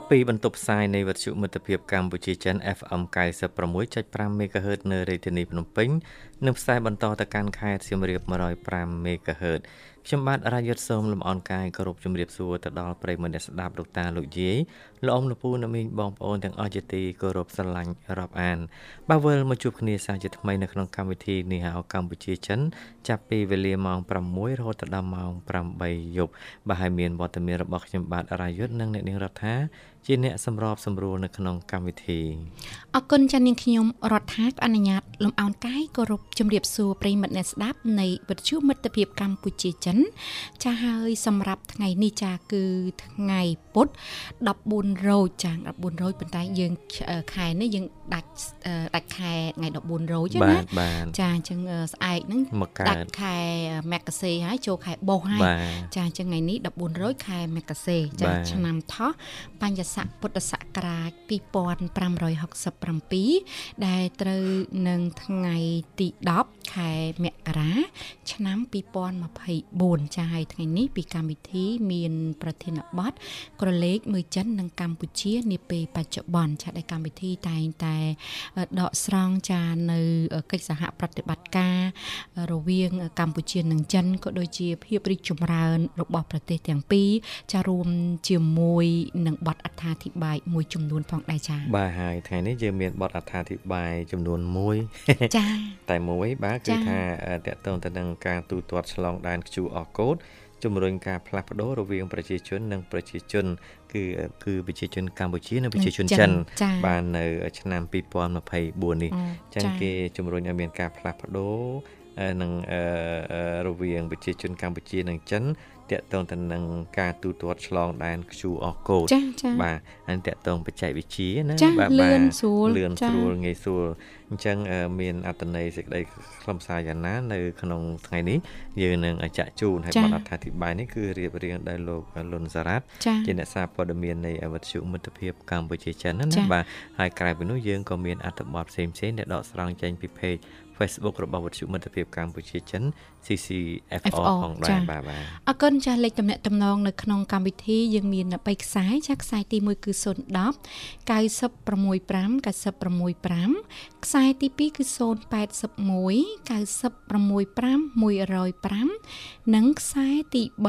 បពីបន្ទប់ផ្សាយនៃវិទ្យុមិត្តភាពកម្ពុជាចិន FM 96.5 MHz នៅរាជធានីភ្នំពេញនិងផ្សាយបន្តទៅកាន់ខេត្តសៀមរាប105 MHz ខ្ញុំបាទរាយុទ្ធសូមលំអរកាយគោរពជំរាបសួរទៅដល់ប្រិយមិត្តអ្នកស្ដាប់លោកតាលោកយាយលោកអ៊ំលោកពូអ្នកមីងបងប្អូនទាំងអស់ជាទីគោរពស្រឡាញ់រាប់អានបាទវិលមកជួបគ្នាសាជាថ្មីនៅក្នុងកម្មវិធីនេះហៅកម្ពុជាចិនចាប់ពីវេលាម៉ោង6រហូតដល់ម៉ោង8យប់បាទហើយមានវត្តមានរបស់ខ្ញុំបាទរាយុទ្ធនិងអ្នកនាងរដ្ឋា ជាអ្នកសម្របសម្រួលនៅក្នុងកម្មវិធីអរគុណចានាងខ្ញុំរដ្ឋាអនុញ្ញាតលំអោនកាយគោរពជំរាបសួរប្រិយមិត្តអ្នកស្ដាប់នៃវិទ្យុមិត្តភាពកម្ពុជាចិន ចាហើយសម្រាប់ថ្ងៃនេះចាគឺថ្ងៃពុធ14រោចចា14រោចប៉ុន្តែយើងខែនេះយើងដាច់ដាច់ខែថ្ងៃ14រោចណាចាអញ្ចឹងស្អែកហ្នឹងដាច់ខែមករាហើយចូលខែបុស្សហើយចាអញ្ចឹងថ្ងៃនេះ14រោចខែមករាចាឆ្នាំថោះបញ្ញស័កពុទ្ធសករាជ2567ដែលត្រូវនឹងថ្ងៃទី10ខែមករា ឆ្នាំ2024ចាហើយថ្ងៃនេះពីកម្មវិធីមាន ប្រធានបទក្រឡេកមើលចិននិងកម្ពុជានាពេលបច្ចុប្បន្នចាដែលកម្មវិធីតែងតែដកស្រង់ចានៅកិច្ចសហប្រតិបត្តិការរវាងកម្ពុជានិងចិនក៏ដូចជាភាពរីកចម្រើន របស់ប្រទេសទាំងពីរចារួមជាមួយនឹងបទអត្ថាធិប្បាយមួយចំនួនផងដែរចា៎បាទហើយថ្ងៃនេះយើងមានបទអត្ថាធិប្បាយចំនួន1ចា៎តែមួយបាទគឺថាតកតងទៅនឹងការទូទាត់ឆ្លងដែន QR code ជំរុញការផ្លាស់ប្ដូររវាងប្រជាជននិងប្រជាជនគឺគឺប្រជាជនកម្ពុជានិងប្រជាជនចិនបាននៅឆ្នាំ2024នេះចឹងគេជំរុញឲ្យមានការផ្លាស់ប្ដូរនឹងរវាងប្រជាជនកម្ពុជានិងចិន តកតងទៅនឹងការទូទាត់ឆ្លងដែន QR code បាទហើយតកតងបច្ចេកវិទ្យាណាបាទលឿនស្រួលលឿនស្រួលងាយស្រួលអញ្ចឹងមានអត្តន័យសេចក្តីខ្លឹមសារយ៉ាងណានៅក្នុងថ្ងៃនេះយើងនឹងចាក់ជូនហើយបទអត្ថាធិប្បាយនេះគឺរៀបរៀងដោយលោកលុនសារ៉ាត់ជាអ្នកសារព័ត៌មាននៃអវត្តជមិត្តភាពកម្ពុជាចិនណាបាទហើយក្រៅពីនោះយើងក៏មានអត្ថបទផ្សេងៗដែលដកស្រង់ចេញពី page Facebook របស់វិទ្យុមិត្តភាពកម្ពុជាចិន CCFR ផងដែរបាទបាទអរគុណចាស់លេខតំណែងតំណងនៅក្នុងកម្មវិធីយើងមាន3ខ្សែចាស់ខ្សែទី1គឺ010 965 965ខ្សែទី2គឺ081 965 105និងខ្សែទី3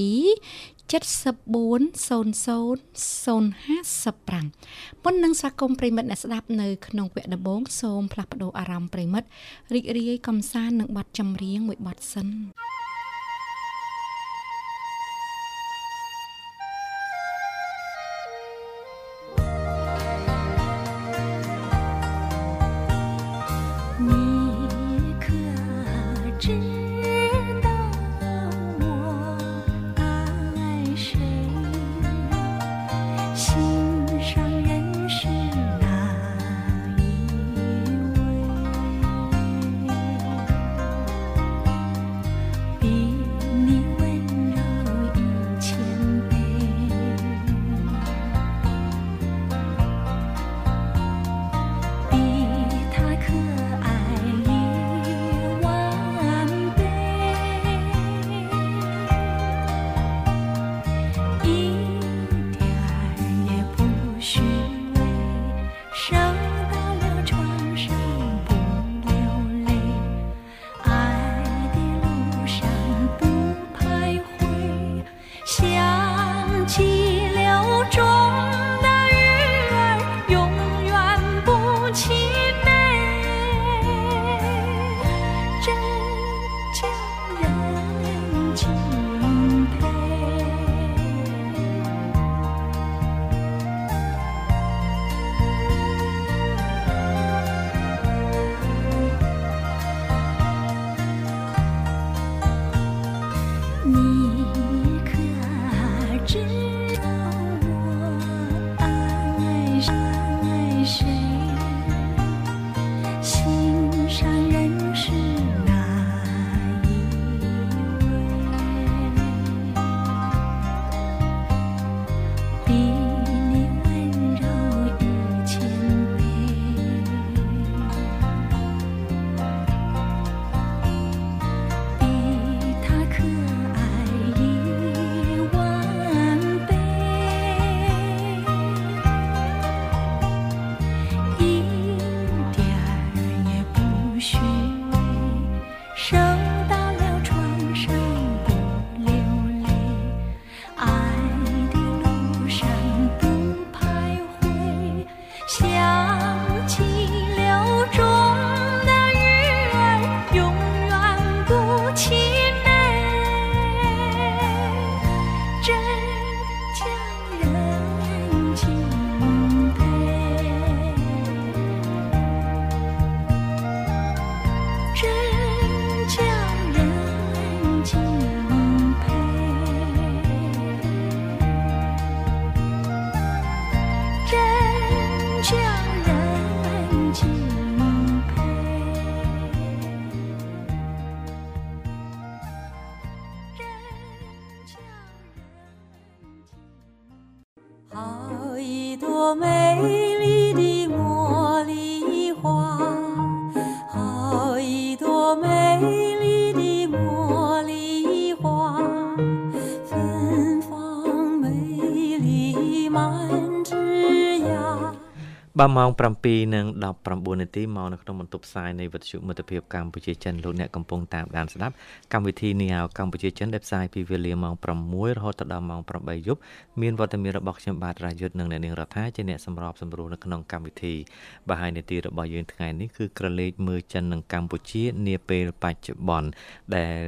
097 7400055មុននឹងស្វាគមន៍ប្រិមិត្តអ្នកស្ដាប់នៅក្នុងវគ្គដំបូងសូមផ្លាស់ប្ដូរអារម្មណ៍ប្រិមិត្តរីករាយកំសាន្តនឹងបទចម្រៀងមួយបទសិន 去。 បាទម៉ោង7:19នាទីមកនៅក្នុងបន្ទប់ផ្សាយនៃវិទ្យុមិត្តភាពកម្ពុជាចិនលោកអ្នកកំពុងតាមដានស្ដាប់កម្មវិធីនីហៅកម្ពុជាចិនដែលផ្សាយពីវេលាម៉ោង6រហូតដល់ម៉ោង8យប់មានវត្តមានរបស់ខ្ញុំបាទរាយុទ្ធនិងអ្នកនាងរដ្ឋាជាអ្នកសម្របសម្រួលនៅក្នុងកម្មវិធីបាទហើយនាទីរបស់យើងថ្ងៃនេះគឺក្រឡេកមើលចិននិងកម្ពុជានាពេលបច្ចុប្បន្នដែល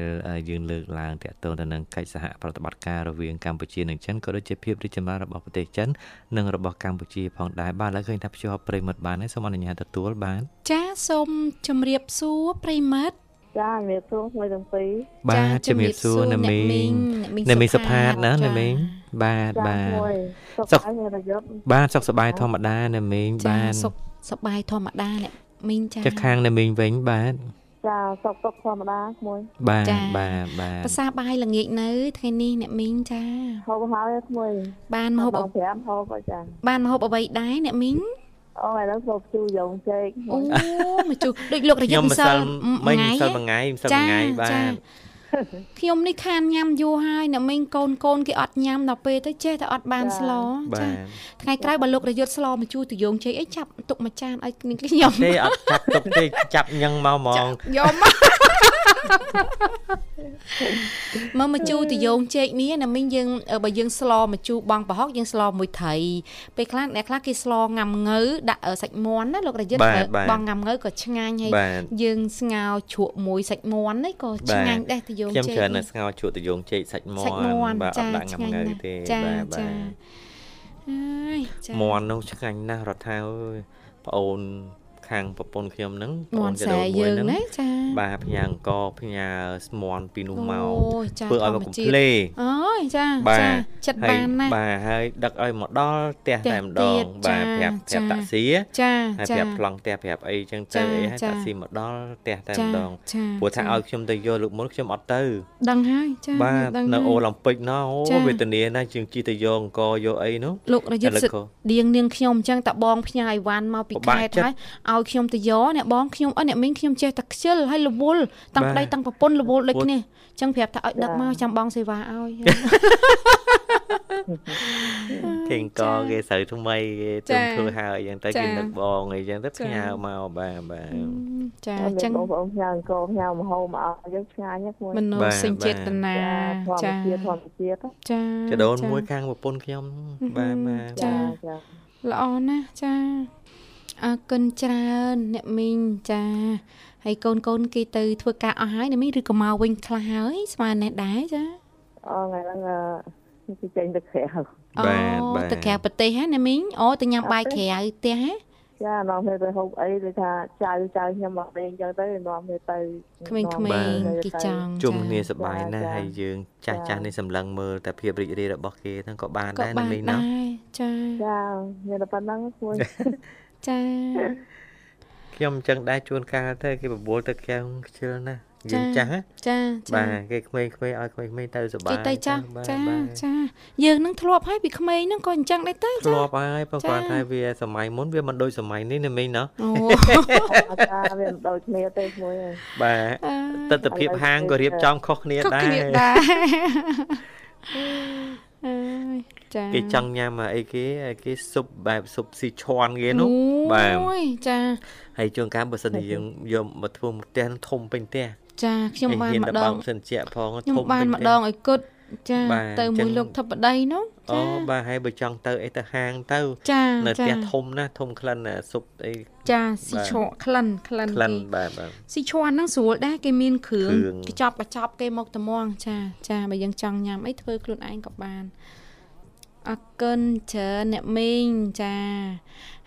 យើងលើកឡើងទាក់ទងទៅនឹងកិច្ចសហប្រតិបត្តិការរវាងកម្ពុជានិងចិនក៏ដូចជាភាពរីកចម្រើនរបស់ប្រទេសចិននិងរបស់កម្ពុជាផងដែរបាទឥឡូវឃើញថាភ្ជាប់ប្រិមិត្តបានហើយសូមអនុញ្ញាតទទួលបាន ចាសូមជម្រាបសួរប្រិមិត្តចាជំរាបសួរមួយទាំងពីរបាទជំរាបសួរអ្នកមីងអ្នកមីងសុផាតណាអ្នកមីងបាទចាបាទមួយសុខសុខហើយមានរយុទ្ធបាទសុខសប្បាយធម្មតាអ្នកមីងចាបាទសុខសប្បាយធម្មតាអ្នកមីងចាចុះខាងអ្នកមីងវិញបាទចាសុខសុខធម្មតាមួយបាទចាបាទបាទភាសាបាយល្ងាចនៅថ្ងៃនេះអ្នកមីងចាហូបហើយមួយបានមហូបម៉ោង5ហូបហើយចាបានមហូបអ្វីដែរអ្នកមីង អូឥឡូវសូបជូរយងចេកអូមកជួដូចលោករខ្ញុំយុទ្ធម្ម្សិសិលលមិញថ្ងៃម្សិលមួយថ្ងៃម្សិលមួយថ្ងៃបាទខ្ញុំនេះខានញ៉ាំយូរហើយអ្នកមីងកូនកូនគេអត់ញ៉ាំដល់ពេលទៅចេះតែអត់បានស្លបាចាទថ្ងៃក្រោយបើលោករយុទ្ធស្លមកជួទៅយងជ័យអីចាប់ទុកមួយចានឲ្យគ្នាខ្ញុំទេអត់ចាប់ទុកទេចាប់ញឹងមកហ្មងយកមក មកមកជូទៅយងជែកនេះណាមីងយើងបើយើងស្លមកជូបងប្រហុកយើងស្លមួយត្រីពេលខ្លះអ្នកខ្លះគេស្លងាំងើដាក់សាច់មាន់ណាលោករយុទ្ធបងងាំងើក៏ឆ្ងាញ់ហើយបាទយើងស្ងោរជ្រក់មួយសាច់មាន់នេះក៏ឆ្ងាញ់ដែរទៅយងខ្ញុំជែកច្រើនតែនេះស្ងោរជក់ទៅយងចេកសាច់មាសាច់មាន់បាទអចាត់ដាក់ងាំឆ្ងាញ់ងើណាស់ទេចាបាទបាចាទហើយចាមាន់នោះឆ្ងាញ់ណាស់រដ្ឋាអើយប្អូន ខាងប្រពន្ធខ្ញុំហ្នឹងមាន់ចស្រែដូនមួយយើងហ្នឹងណាចាបាទផ្ញើអង្គផ្ញើស្មន់ពីនោះមកអូចាធ្វើឲ្យមកធម្មកំជាតិភ្លេអូយចាបាទចាចិត្តហើយបានណាស់បាទហើយដឹកឲ្យមកដល់ផ្ទះផ្ទះតែម្ដទៀងតបាទចាប្រាប់ប្ចារាប់តាក់ស៊ីចាហើយចាប្រាប់ប្លង់ផ្ទះប្រាប់អីចឹងចាទៅអីហើយចាតាក់ស៊ីមកដល់ផ្ទះតែចាម្ដងចាព្រោះថាចាឲ្យខ្ញុំទៅយកលើកមុនខ្ញុំអត់ទៅដឹងហើយចាបាទដឹងនៅហើយអូឡ িম্প ពិកណោចាអូវេទនាណាស់ជាងជិះទៅយកអង្គយកអីនោះលោករយុទ្ធឥឡូវសិតក៏ដៀងនាងខ្ញុំអញ្ចឹងតបងផ្ញើអីវ៉ាន់មកពីពិបាកខេត្តចិត្តហើយឲ្យខ្ញុំទៅយកអ្នកបងខ្ញុំអត់អ្នកមីងខ្ញុំចេះតែខ្ជិលហើយរវល់តាំងបាទប្តីតាំងប្រពន្ធរវល់ដូចពួកគ្នាអញ្ចឹងប្រាប់ថាឲ្យដឹកមកចាំបងសេវាឲ្យគេអង្គគេស្រូវថ្មីគេចាជុំធ្វើហើយអញ្ចឹងទៅចាគេនឹកបងអីចឹងទៅចាផ្ញើមកបាទបាទចាអអញ្ចឹងបងប្អូនផ្ញើអង្គផ្ញើមហូបមកឲ្យយើងឆ្ងាញ់ណាស់មួយមនោបាទសញ្ចេតនាចាធម្មចាជាតិធម្មជាតិចាចដូនចាមួយខាងប្រពន្ធខ្ញុំបាទបាទចាចាចាល្អណាស់ចា អរគុណច្រើនអ្នកមីងចាហើយកូនកូនគេទៅធ្វើការអស់ហើយអ្នកមីងឬក៏មកវិញខ្លះហើយស្មើនេះដែរចាអូថ្ងៃហ្នឹងអឺគេចេញទៅក្រៅបាទបាទទៅក្រៅប្រទេសហ៎អ្នកមីងអូទៅញ៉ាំបាយក្រៅផ្ទះហ៎ចានាំគ្នាទៅហូបអីដូចថាចៅចៅខ្ញុំមកវិញអញ្ចឹងទៅនាំគ្នាទៅក្មេងបាទៗគេចង់ជុំគ្នាសប្បាយណាស់ចាហើយយើងចាស់ចាចាស់នេះសម្លឹងមើលតែភាពរីករាយរបស់គេហ្នឹងក៏បានក៏ដែរបាណានមីងដណាែរចាចាមានតែប៉ុណ្្នឹងមួយ ចាខ្ញុំអញ្ចឹងដែរជួនកាលទៅគេបបួលទៅខាងខ្ជិលណាស់យើងចាស់ណាចាចាបាទគេក្មេងៗឲ្យក្មេងៗទៅសប្បាយគេទៅចាស់បាទចាបាទចាយើងនឹងធ្លាប់ហើយពីក្មេងហ្នឹងក៏អញ្ចឹងដែរទៅធ្ចាលាប់ហើយប៉ុន្តែចាគាត់ថាវាសម័យមុនវាមិនដូចសម័យនេះណាមីងណាអូចាវាមិនដូចគ្នាទេមួយហើយបាទអឺទស្សនវិជ្ជាហាងក៏រៀបចំខុសគ្នាខុសដែរគ្នាដែរ អើយចាគេចង់ញ៉ាំអីគេគេស៊ុបបែបស៊ុបស៊ីឈាន់គេនោះបាទអូយចាហើយជួនកាលបើសិនជាយើងយកមកធ្វើមួយផ្ទះហ្នឹងធំពេញផ្ទះចាខ្ញុំបានហ៊ាម្តែដបើងកសិនជាផងខ្ញុំធំបានពេញម្ផ្ទះដងឲ្យគត់ ចាបាទទៅចឹមួយងលោកធិបតីនោះអូចាបាទហើយបើចង់ទៅអីទៅហាងទៅចានៅផ្ទះចាធំណាស់ធំក្លិនអាស៊ុបអីចាស៊ីបាទឆក់ក្លិនក្លិនក្លិនគេបាទបាទស៊ីឈ័នហ្នឹងស្រួលដែរគេមានគ្រឿងគ្រឿងកញ្ចប់កញ្ចប់គេមកត្មងចាចាបើយើងចង់ញ៉ាំអីធ្វើខ្លួនឯងក៏បានអរគុណច្រើនអ្នកមីងចា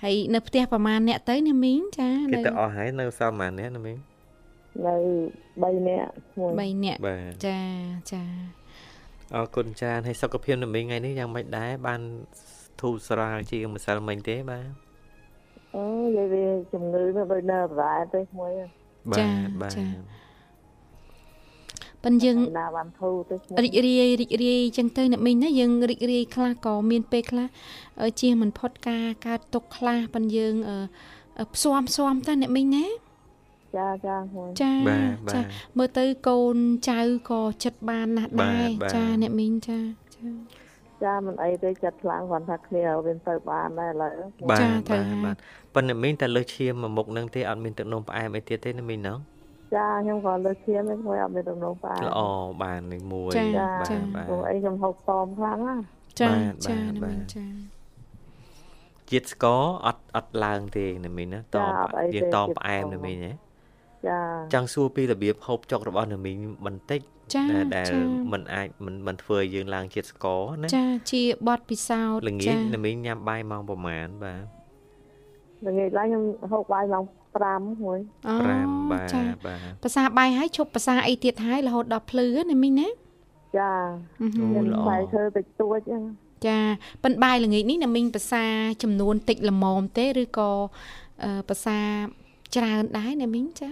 ហើយនៅផ្ទះប្រហែលអ្នកទៅអ្នកមីងចាគេនៅទៅអស់ហើយនៅសល់ប៉ុន្មានអ្នកណាមីងនៅ3នាក់មួយ3អ្នកបាទចាចា អរគុណច្រើនហើយសុខភាពណាមីងថ្ងៃនេះយ៉ាងម៉េចដែរបានធូរស្រាលជាងម្សិលមិញទេបាទអូនិយាយវាជំងឺនោះដូចនៅប្រែទេមួយហើយបាទបាទចាប៉ិនយើងណាបានធូរទៅខ្ញុំរីករាយរីករាយចឹងទៅអ្នកមីងណាយើងរីករាយខ្លះក៏មានពេលខ្លះអឺជៀសមិនផុតការកើតទុកខ្លះប៉ិនយើងអឺអឺផ្សំផ្សំតាអ្នកមីងណា ចាចាខ្ញុំចាបាទបាចាទមើលទៅកូនចៅក៏ចិត្តបានណាស់បាដែរទបាទចាអ្នកមីងចាចាចាមិនអីទេចិត្តខ្លាំងគាត់ថាគ្នាវាទៅបានដែរឥឡូវបាទចាទៅបាទហើយបាទប៉ុន្តែមីងតែលើសឈាមមួយមុខហ្នឹងទេអត់មានទឹកនោមផ្អែមអីទៀតទេណាមីងណោះចាខ្ញុំក៏លើកឈាមឯងខ្ញុំអត់មានទំនោរបានល្អបាននេះមួយចាចាបាទចាបាទព្រោះអីខ្ញុំហូបតមខ្លាំងណាចាបាទចាបាទអ្នកមីងបាទចាជាតិស្ករអត់អត់ឡើងទេណាមីងណាតចាមអត់អីយើងទេតមជាតិផ្អែមស្ករណាមីងណា ចា ចង់សួរពីរបៀបហូបចុករបស់ណាមីងបន្តិច ចា ដែលដែល ចា มันអាចมันมันធ្វើឲ្យយើងឡើងជាតិស្ករណា ចាជាបទពិសោធន៍ ល្ងា ចា ចណាមីងញ៉ាំបាយម៉ោងប្រហែលបាទ ល្ងាចឡើងខ្ញុំហូបបាយម៉ោង5មួយ អូ 5បាទ ចា បាទ ភាសាបាយហើយឈប់ភាសាអីទៀតហើយរហូតដល់ភ្លឺណាមីងណា ចា អឺហឹម អូ ខ្ញុំ ល្អ បាយធ្វើតិចតួចហ្នឹង ចាប៉ិនបាយល្ងាចនេះណាមីងភាសាចំនួនតិចល្មមទេឬក៏អឺភាសាច្រើនដែរណាមីងចា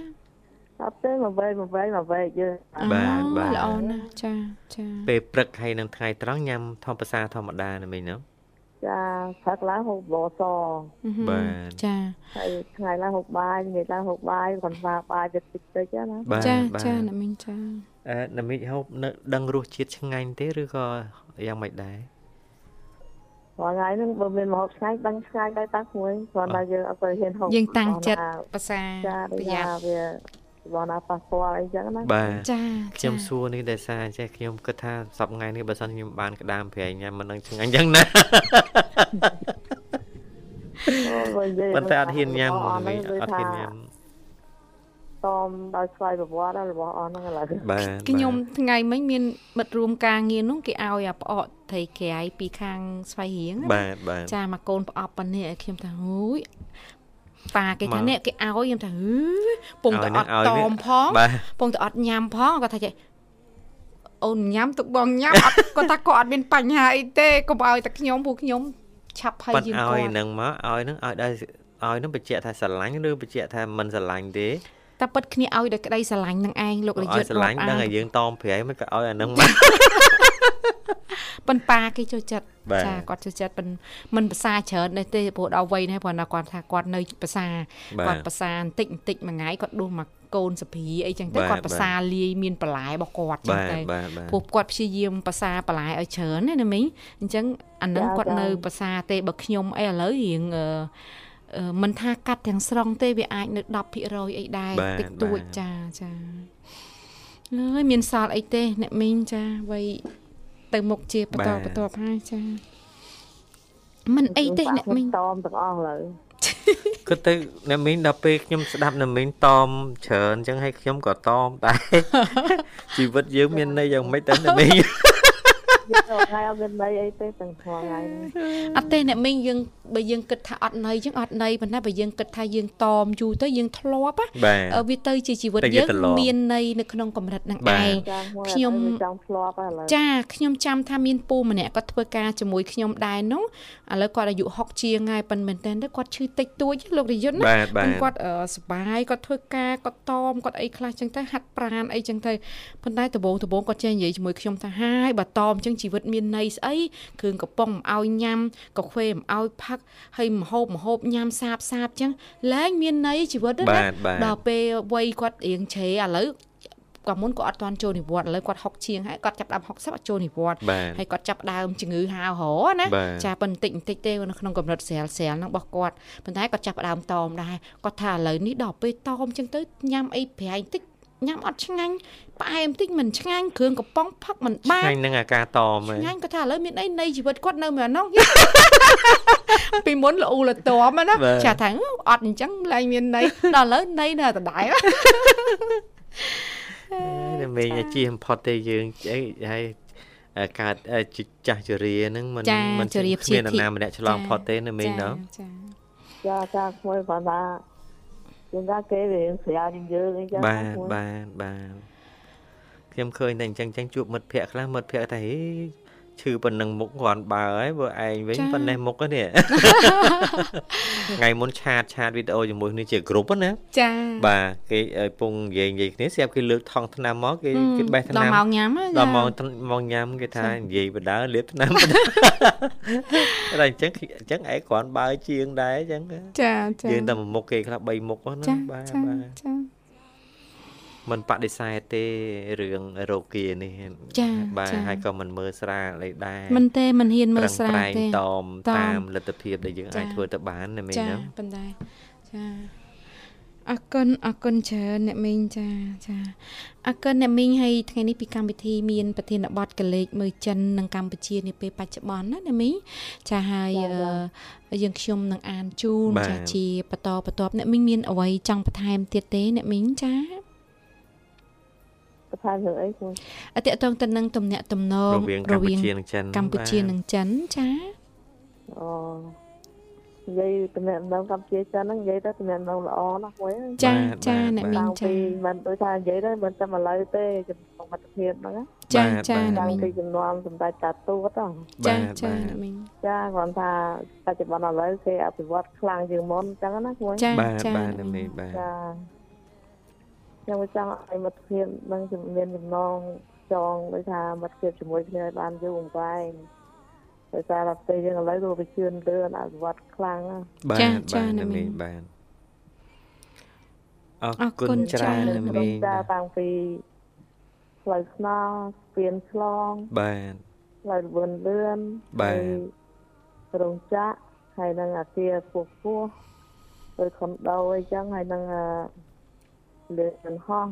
អត់ទេមកវែងមកវែងមកវែងយើងបាទអូបាទល្អណាស់ចាចាពេលព្រឹកហើយនឹងថ្ងៃត្រង់ញ៉ាំធម្មតាធម្មតាណាមីងណាចាផឹកឡើងហូបបសអឺហឹមបាទចាហើយថ្ងៃឡើងហូបបាយល្ងាចឡើងហូបបាយគាត់ថាបាយតិចតិចតិចណាបាទចាបាទចាណាមីងចាអឺណាមីងហូបនៅដឹងរសជាតិឆ្ងាញ់ទេឬក៏យ៉ាងម៉េចដែររាល់ថ្ងៃហ្នឹងបើមានម្ហូបឆ្ងាញ់ដឹងឆ្ងាញ់ដែរតាមួយគ្រាន់តែយើងអត់ទៅហ៊ានហូបយើងតាំងចិត្តបងណាភាសាចាដូចប្រយ័ថាត្នវា បងណាប៉ះពាល់អីចឹងណាបាទចាខ្ញុំចាសួរនេះដោយសារចេះខ្ញុំគិតថាសប្តាហ៍នេះបើសិនខ្ញុំបានក្តាមប្រៃញ៉ាំមិនដឹងឆ្ងាញ់យ៉ាងណាបើនិយាយប៉ុន្តែអត់ហ៊ានញ៉ាំរបស់អស់ណាមីហ្នឹងងអត់ហ៊ានញ៉ាំតមដោយស្វ័យប្រវត្តិរបស់អស់ហ្នឹងឥឡូវបាទខ្ញុំថ្ងៃមិញមានមិត្តរួមការងារនោះគេឲ្យអាផ្អកត្រីក្រៃពីខាងស្វ័យរៀងណាបាទបាទចាមកកូនប្រអប់ប៉ុណ្នេះឲ្យខ្ញុំថាហូយ ប៉ាគេថាមកនេះគេឲ្យខ្ញុំថាហឺពងតែអត់ឲ្យតនេះមផងបាទពងតែអត់ញ៉ាំផងគាត់ថាចេះអូនញ៉ាំទុកបងញ៉ាំអត់គាត់ថាគាត់អត់មានបញ្ហាអីទេកុំឲ្យតែខ្ញុំពួកខ្ញុំឆាប់ហើយប៉ិនយើងឲ្យគាត់នឹងមកឲ្យនឹងឲ្យដល់ឲ្យនឹងបញ្ជាក់ថាស្រឡាញ់ឬបញ្ជាក់ថាមិនស្រឡាញ់ទេតែពិតគ្នាឲ្យដោយក្តីស្រឡាញ់នឹងឯងលោករឲ្យយុទ្ធស្រឡាញ់រាប់ដឹងអានឲ្យយើងតមប្រៃមិនក៏ឲ្យអានឹងមក ប៉ុនប៉ាគេចូលចិត្តបាទចាគាត់ចូលចិត្តប៉ុនមិនភាសាច្រើនដែរទេព្រោះដល់វ័យនេះព្រោះតែគាត់ថាគាត់នៅភាសាបាទគាត់ភាសាបន្តិចបន្តិចមួយថ្ងៃគាត់ដួសមកកូនសភីអីចឹងទៅបាទគាត់ភាសាលាយមានបន្លែរបស់គាត់ចឹងបាទទៅបាទបាទព្រោះគាត់ព្យាយាមភាសាបន្លែឲ្យច្រើនណាណាមីងអញ្ចឹងអានឹងគាត់នៅភាសាទេបើខ្ញុំអីឥឡូវរៀងអឺអឺមិនថាកាត់ទាំងស្រុងទេវាអាចនៅ10%អីដែរបាទតិចតួចបាទចាចាហើយមានសល់អីទេអ្នកមីងចាវ័យ ទៅមុខជាបន្តបន្តហើយចាមិនអីទេអ្នកមីងតមទាំងអស់ឥឡូវគិតទៅអ្នកមីងដល់ពេលខ្ញុំស្ដាប់អ្នកមីងតមច្រើនអញ្ចឹងឲ្យខ្ញុំក៏តមដែរជីវិតយើងមានន័យយ៉ាងម៉េចទៅអ្នកមីងយើងទៅ ថ្ងៃអត់មានន័យអីទេទាំងថ្ងៃហ្នឹងអត់ទេអ្នកមីងយើងបើយើងគិតថាអត់ន័យចឹងអត់ន័យប៉ុន្តែបើយើងគិតថាយើងតមយូរទៅយើងធ្លាប់ណាបាទអឺវាទៅជាជីវិតតែយើងយើងត្រឡប់មានន័យនៅក្នុងកម្រិតហ្នឹងបាទឯងចាមួយខ្ញុំអត់ទៅចង់ធ្លាប់ហើយឥឡូវចាខ្ញុំចាំថាមានពូម្នាក់គាត់ធ្វើការជាមួយខ្ញុំដែរនោះឥឡូវគាត់អាយុ60ជាងហើយប៉ុន្តែមែនតើទៅគាត់ឈឺតិចតួចលោករយុទ្ធណាបាទបាទប៉ុន្តែគាត់អឺសប្បាយគាត់ធ្វើការគាត់តមគាត់អីខ្លះចឹងទៅហាត់ប្រាណអីចឹងទៅប៉ុន្តែដំបូងដំបូងគាត់ចេះនិយាយជាមួយខ្ញុំថាហាយបើតមចឹងជីវិតមានន័យស្អីគ្រឿងកំប៉ុងមិនឲ្យញ៉ាំកាហ្វេមិនឲ្យផឹកហើយមហូបមហូបញ៉ាំសាបសាបចឹងឡើងមានន័យជីវិតណាបាទបាទដល់ពេលវ័យគាត់រៀងជ្រេឥឡូវក៏មុនក៏អត់ទាន់ចូលនិវត្តន៍ឥឡូវគាត់60ជាងហើយគាត់ចាប់ដើម60អត់ចូលនិវត្តន៍បាទហើយគាត់ចាប់ដើមជំងឺហាវហរណាបាទចាប៉ុន្តែបន្តិចបន្តិចទេនៅក្នុងកម្រិតស្រាលស្រាលហ្នឹងរបស់គាត់ប៉ុន្តែគាត់ចាប់ដើមតមដែរគាត់ថាឥឡូវនេះដល់ពេលតមចឹងទៅញ៉ាំអីប្រៃបន្តិច ញ៉ាំអត់ឆ្ងាញ់ផ្អែមបន្តិចមិនឆ្ងាញ់គ្រឿងកំប៉ុងផឹកមិនបា ឆ្ងា ន ញ់នឹងអាការតមហ៎ ឆ្ងាញ់គាត់ថាឥឡូវមានអីនៃជីវិតគាត់នៅមែនហ្នឹង ពីមុនលូលតមណាចាថាអឺអត់អញ្ចឹងឡើងមានន័យដល់ឥឡូវន័យនៅតែដែរ តែមេងអាជីបំផុតទេយើងអីហើយអាកើតអឺចាស់ជរាហ្នឹងมัน ចា มัน ជរា គ្មាន ព្យាធិ នរណាម្នាក់ឆ្លងផុតទេណាមេងណោះ ចា ចាចាក្មួយគាត់ថា យើងថាគេវាស្រាលជាងយើងអីចឹងបាទក្មួយបាទបាទខ្ញុំឃើញតែអញ្ចឹងអញ្ចឹងជួបមិត្តភ័ក្តិខ្លះមិត្តភ័ក្តិថាហេ ឈឺប៉ុណ្ណឹងមុខគ្រាន់បើហើយបើឯងវិញប៉ុណ្ណេះមុខហ្នឹងថ្ងៃមុនឆាតឆាតវីដេអូជាមួយគ្នាជាក្រុមណាចាបាទគេឲ្យពងនិយាយនិយាយគ្នាស្រាប់គេលើកថងថ្នាំមកគេគេបេះថ្ដល់នាំម៉ោងញ៉ាំហ៎ដល់ម៉ោងម៉ោងញ៉ាំគេថានិយាយបដើលាបថ្នាំបដើតែអញ្ចឹងអញ្ចឹងឯងគ្រាន់បើជាងដែរអញ្ចឹងចាចាយើងតែមួយមុខគេខ្លះ3មុខហ្នឹងចាបាទចាបាទចា มันបដិសេធទេរឿងរោគានេះចាបាទចាហើយក៏មិនមើលស្រាលអីដែរមិនទេមិនហ៊ានមើលស្រាលប្រឹងប្រែងទេតមតមតាមលទ្ធភាពដែលយើងចាអាចធ្វើទៅបានណាមីងចាណាប៉ុន្តែចាអរគុណអរគុណច្រើនអ្នកមីងចាចាអរគុណអ្នកមីងហើយថ្ងៃនេះពីកម្មវិធីមានប្រធានបទកលេចមើលចិននិងកម្ពុជានាពេលបច្ចុប្បន្នណាអ្នកមីងចាហើយអឺយើងខ្ញុំនឹងអានជូនចាជាបន្តបន្ទាប់អ្នកមីងមានអ្វីចង់បន្ថែមទៀតទេអ្នកមីងចា បន្ថែមរឿងអីគូអតិតងទៅនឹងទំនាក់ទំនងរវាងកម្ពុជានិងចិនកម្ពុជានិងចិនចាអូនិយាយតំណែងនៅកម្ពុជាចិនហ្នឹងនិយាយទៅតំណែងនៅល្អណាស់មួយចាចាអ្នកមីតាំងងចាពីមិនដូចថានិយាយទៅមិនតែឥឡូវទេចំណងមិត្តភាពហ្នឹងណាចាចាអ្នកតាំងមីងពីជំនាន់សម្ដេចតាទូតហ្នឹងចាចាអ្នកមីងចាគាត់ថាបច្ចុប្បន្នឥឡូវគេអភិវឌ្ឍខ្លាំងជាងមុនអញ្ចឹងណាគួយចាបាទចាបាទអ្នកណាមីមីងងបាទចា ខ្ញុំចង់ឲ្យមិត្តភាពនឹងមានចំណងចងដូចថាមិត្តភាពជាមួយគ្នាឲ្យបានយូរអង្វែងដោយសារតែប្រទេសយើងឥឡូវក៏វាជឿនលឿនអភិវឌ្ឍខ្លាំងណាស់បាទចាបាទចាណាអ្នកមីមីងងបាទអអររគុគុណណច្រើនច្រើនណាព្រមីមងតាតាំងពីផ្លូវស្នល់ស្ពានឆ្លងបាទផ្លូវលឿនលឿនបាទហើយរោងចក្រហើយនឹងអាគារពោះពោះដោយខុនដូអីចឹងហើយនឹងអឺ លើកហោះ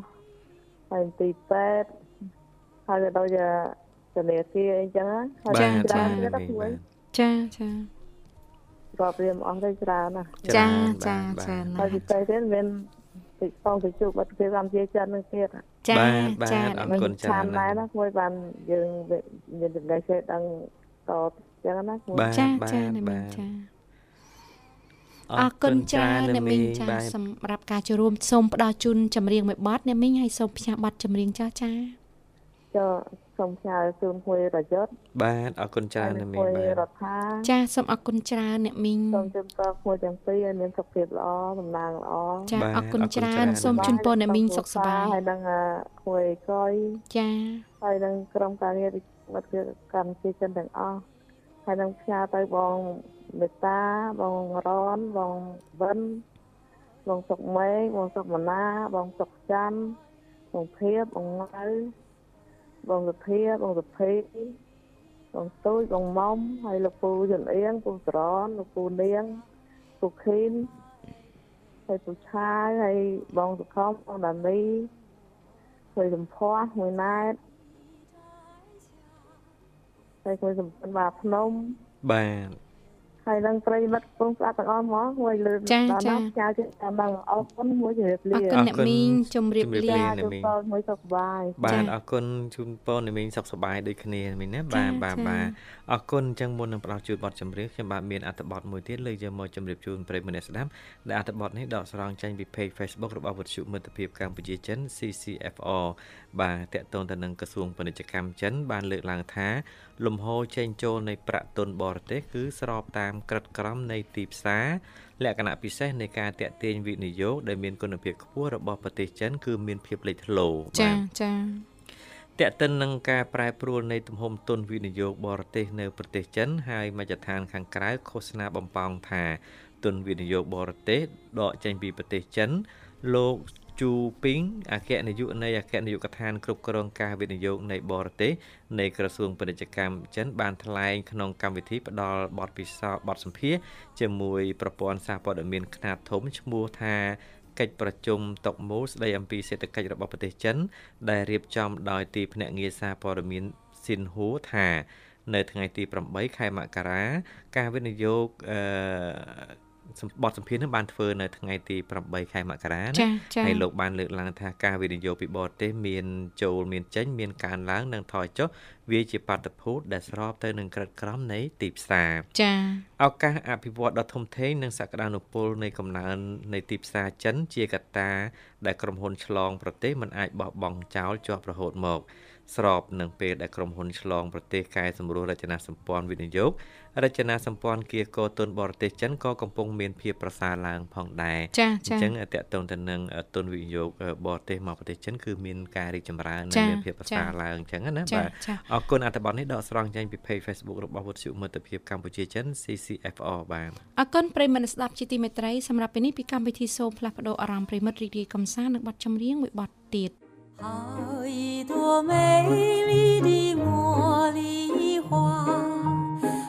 ហើយទីពេទ្យហើយក៏ដូចជាធនាគារអីចឹងណាហើយបាទច្រើនបាទទៀតណាណាមីងគួបាយទចាចារាប់រៀមអស់ទៅច្រើនណាស់ចាបាទចាបាទចាហើយពិសេសទៀតមានទីផងទៅជួបមិត្តភាពកម្ពុជាចិននឹងទៀតចាបាទបាទចាអរមិនគុណច្រើនខានដែរណាគួយបានយើងមានចំណេះចេះដឹងតចឹងណាគួយបាទចាបាទចាអ្នកមីបាងទចា អរគុណច្រើនអ្នកមីងចាបាទសម្រាប់ការចូលរួមសូមផ្ដល់ជូនចម្រៀងមួយបទអ្នកមីងហើយសូមផ្សាយបទចម្រៀងចាស់ចាចុះសូមផ្ញើជូនគួយរយុទ្ធបាទអរគុណច្រើនណាមីគួងយបាទរដ្ឋាចាសូមអរគុណច្រើនអ្នកមីងសូមជូនពរគួយទាំងពីរឲ្យមានសុខភាពល្អតំណាងល្អចាបាទអរគុណអរគុណច្រើនច្រើនសូមជូនពរអ្នកមីងសុខសប្បាយហើយនឹងអឺគួយកយចាហើយនឹងក្រុមការងារមិត្តភាពកម្ពុជាចិនទាំងអស់ហើយនឹងផ្ញើទៅបង មេតាបងរនបងវិនបងសុកម៉េងបងសុកមណាបងសុកច័ន្ទបងភៀបបងងៅបងសុភាបងសុភីបងទូចបងមុំហើយលោកពូយន្តអៀងពូសរនលោកពូនាងពូខីនហើយពូឆាយហើយបងសុខំបងដានីហើយសំភ័សមួយណែតហើយគួយសម្ព័ន្ធបាភ្នំបាទ ហើយនឹងប្រិយមិត្តពងស្អាតទាំងអស់ហ្មងគួយលើដល់ដល់ផ្សាយជូនតាមដល់អរគុណមួយជម្រាបអលារគុណអ្នកមីងជំរាបលាជូនពរមួយសុខសប្បាយបាទអរគុណជូនពរអ្នកមីងសុខសប្បាយដូចគ្នាមីងណាបាទបាទបាទអរគុណអញ្ចឹងមុននឹងផ្ដល់ជូនបទចម្រៀងខ្ញុំបាទមានអត្ថបទមួយទៀតលើកយកមកជម្រាបជូនប្រិយមិត្តអ្នកស្ដាប់ដែលអត្ថបទនេះដកស្រង់ចេញពី page Facebook របស់វិទ្យុមិត្តភាពកម្ពុជាចិន CCFR បាទតកតងទៅនឹងក្រសួងពាណិជ្ជកម្មចិនបានលើកឡើងថា លំហូរចេញចូលនៃប្រាក់ទុនបរទេសគឺស្របតាមក្រិតក្រមនៃទីផ្សារលក្ខណៈពិសេសនៃការតាក់ទាញវិនិយោគដែលមានគុណភាពខ្ពស់របស់ប្រទេសចិនគឺមានភាពលេចធ្លោចាបាទចាតេតិននឹងការប្រែប្រួលនៃទំហំទុនវិនិយោគបរទេសនៅប្រទេសចិនហើយមជ្ឈដ្ឋានខាងក្រៅឃោសនាបំប៉ោងថាទុនវិនិយោគបរទេសដកចេញពីប្រទេសចិនលោក ជូពីងអគ្គនាយកនៃអគ្គនាយកដ្ឋានគ្រប់គ្រងការវិនិយោគនៃបរទេសនៃក្រសួងពាណិជ្ជកម្មចិនបានថ្លែងក្នុងកម្មវិធីផ្ដល់បទពិសោធន៍បទសម្ភាសន៍ជាមួយប្រព័ន្ធសារព័ត៌មានខ្នាតធំឈ្មោះថាកិច្ចប្រជុំតុកមូលស្ដីអំពីសេដ្ឋកិច្ចរបស់ប្រទេសចិន ដែលរៀបចំដោយទីភ្នាក់ងារសារព័ត៌មានស៊ីនហ៊ូថានៅថ្ងៃទី8ខែមករា ការវិនិយោគអឺសម្បត្តិសម្ភារនឹងបានធ្វើនៅថ្ងៃទី8ខែមករាណាចាចាហើយលោកបានលើកឡើងថាការវិនិយោគពីបរទេសមានចូលមានចេញមានកើនឡើងនិងថយចុះវាជាបាតុភូតដែលស្របទៅនឹងក្រិតក្រមនៃទីផ្សារចាឱកាសអភិវឌ្ឍដ៏ធំធេងនិងសក្តានុពលនៃកំណើននៃទីផ្សារចិនជាកត្តាដែលក្រុមហ៊ុនឆ្លងប្រទេសមិនអាចបោះបង់ចោលជាប់រហូតមក ស្របនឹងពេលដែលក្រុមហ៊ុនឆ្លងប្រទេសកែសម្រួលរចនាសម្ព័ន្ធវិនិយោគរចនាសម្ព័ន្ធគៀកោទុនបរទេសចិនក៏កំពុងមានភាពប្រសើរឡើងផងដែរចាអចាញ្ចឹងតកតងទៅនឹងទុនវិនិយោគបរទេសមកប្រទេសចិនគឺមានការរីកចម្រើនចានិងមានភាពប្រសើរចាឡើងអញ្ចឹងណាចាបាទចាអរគុណអត្ថបទនេះដកស្រង់ចេញពី page Facebook របស់វិទ្យុមិត្តភាពកម្ពុជាចិន CCFR បាទអរគុណប្រិយមិត្តអ្នកស្ដាប់ជាទីមេត្រីសម្រាប់ពេលនេះពីកម្មវិធីសូមផ្លាស់ប្ដូរអារម្មណ៍ប្រិយមិត្តរីករាយកំសាន្តនឹងបទចម្រៀងមួយបទទៀត 好一朵美丽的茉莉花，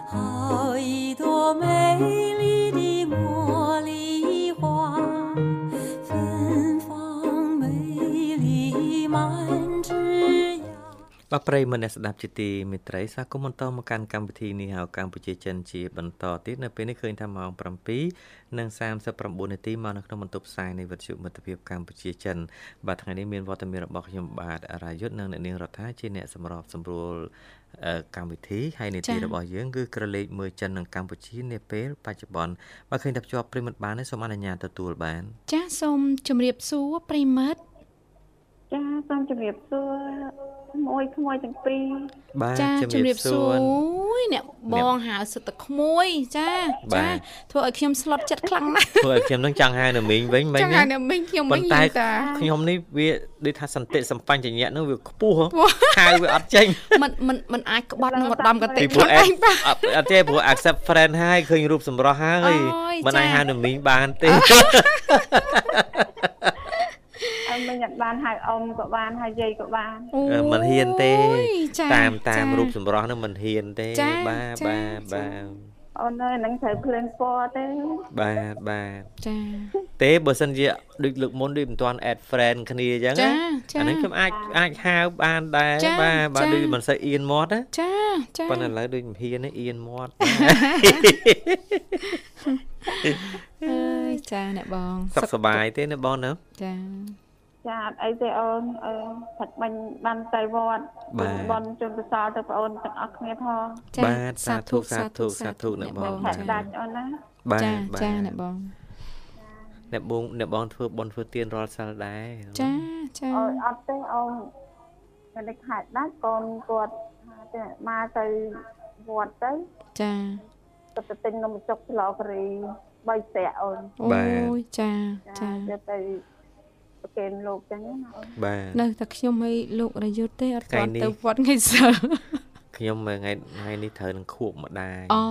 好一朵美丽 បាទប្រិយមិត្តអ្នកស្ដាប់ជាទីមេត្រីស្វាគមន៍បន្តមកកាន់កម្មវិធីនេះហៅកម្ពុជាចិនជាបន្តទៀតនៅពេលនេះឃើញថាម៉ោង7:39នាទីមកនៅក្នុងបន្ទប់ផ្សាយនៃវិទ្យុមិត្តភាពកម្ពុជាចិនបាទថ្ងៃនេះមានវត្តមានរបស់ខ្ញុំបាទរាយុទ្ធនិងអ្នកនាងរដ្ឋាជាអ្នកសម្របសម្រួលអឺកម្មវិធីហើយនីតិចា៎របស់យើងគឺក្រឡេកមើលចិននិងកម្ពុជានាពេលបច្ចុប្បន្នបាទឃើញតែភ្ជាប់ប្រិយមិត្តបានទេសូមអនុញ្ញាតទទួលបាន ចាសូមជម្រាបសួរប្រិយមិត្ត ចាសូមជម្រាបសួរមួយក្មួយទាំងពីរបាទចាជំរាបសួរអូយអ្នកបងហៅសិតតែក្មួយចាបាចាទធ្វើឲ្យខ្ញុំស្លុតចិត្តខ្លាំងណាស់ធ្វើឲ្យខ្ញុំនឹងចង់ហៅនៅមីងវិញមិញចឹងណាហើយអ្នកមីងខ្ញុំប៉ុវិញន្តែនិយាយតាខ្ញុំនេះវាដូចថាសន្តិសម្បញ្ញញ្ញៈនោះវាខ្ពស់ហ៎ខ្ពស់ហៅវាអត់ចេញមិនមិនមិនអាចក្បត់នឹងឧត្តមកតេពីខព្រោះខ្លួនអេឯងបាទអត់អត់ទេព្រោះ accept friend ហើយឃើញរូបសម្រស់ហើយអូយមិនចាអាចហៅនៅមីងបានទេអត់ មិនអត់បានហៅអ៊ំក៏បានហៅយាយក៏បានអូអឺមិនហ៊ានទេយចាតាមតាមចារូបសម្រស់នោះមិនហ៊ានទេចាបាទចាបាទចាបាទអូនអើយហ្នឹងត្រូវភ្លើងពណ៌ទេបាទបាទចាទេបើសិនជាដូចលើកមុនដូចមិនទាន់ add friend គ្នាអញ្ចឹងចាណាចាអានេះខ្ញុំអាចអាចហៅបានដែរចាបាទបាទចាដូចមិនសូវអៀនមាត់ណាចាចាប៉ុន្តែឥឡូវដូចមិនហ៊ានទេអៀនមាត់អើយចាអ្នកបងសុខសប្បាយទេណាបងណាចា ចាអត់អីទេអូនអឺផាច់បាញ់បានទៅវត្តបាទបនជូនកសលទៅបងអូនទាំងអស់គ្នាផងចាបាទសាធុសាធុសាធុអ្នកបងផាច់ចាដាច់អូនណាបាទចាបាទចាអ្នកបងអ្នកបងអ្នកបងធ្វើបន់ធ្វើទៀនរាល់សិលដែរចាចាអូយអត់ទេអូនតែខាច់ដាច់កូនគាត់ថាទេមកទៅវត្តទៅចាទៅទៅទិញនំចុកស្លោការី3ស្រាក់អូនអូយចាចាយកទៅ ប្រគេនលោកចឹងណាអូនបាទនៅតែខ្ញុំឲ្យលោករយុទ្ធទេអត់ថ្ងៃទាន់នេះទៅវត្តថ្ងៃសិលខ្ញុំថ្ងៃថ្ងៃនេះត្រូវនឹងខួបម្ដាយអូ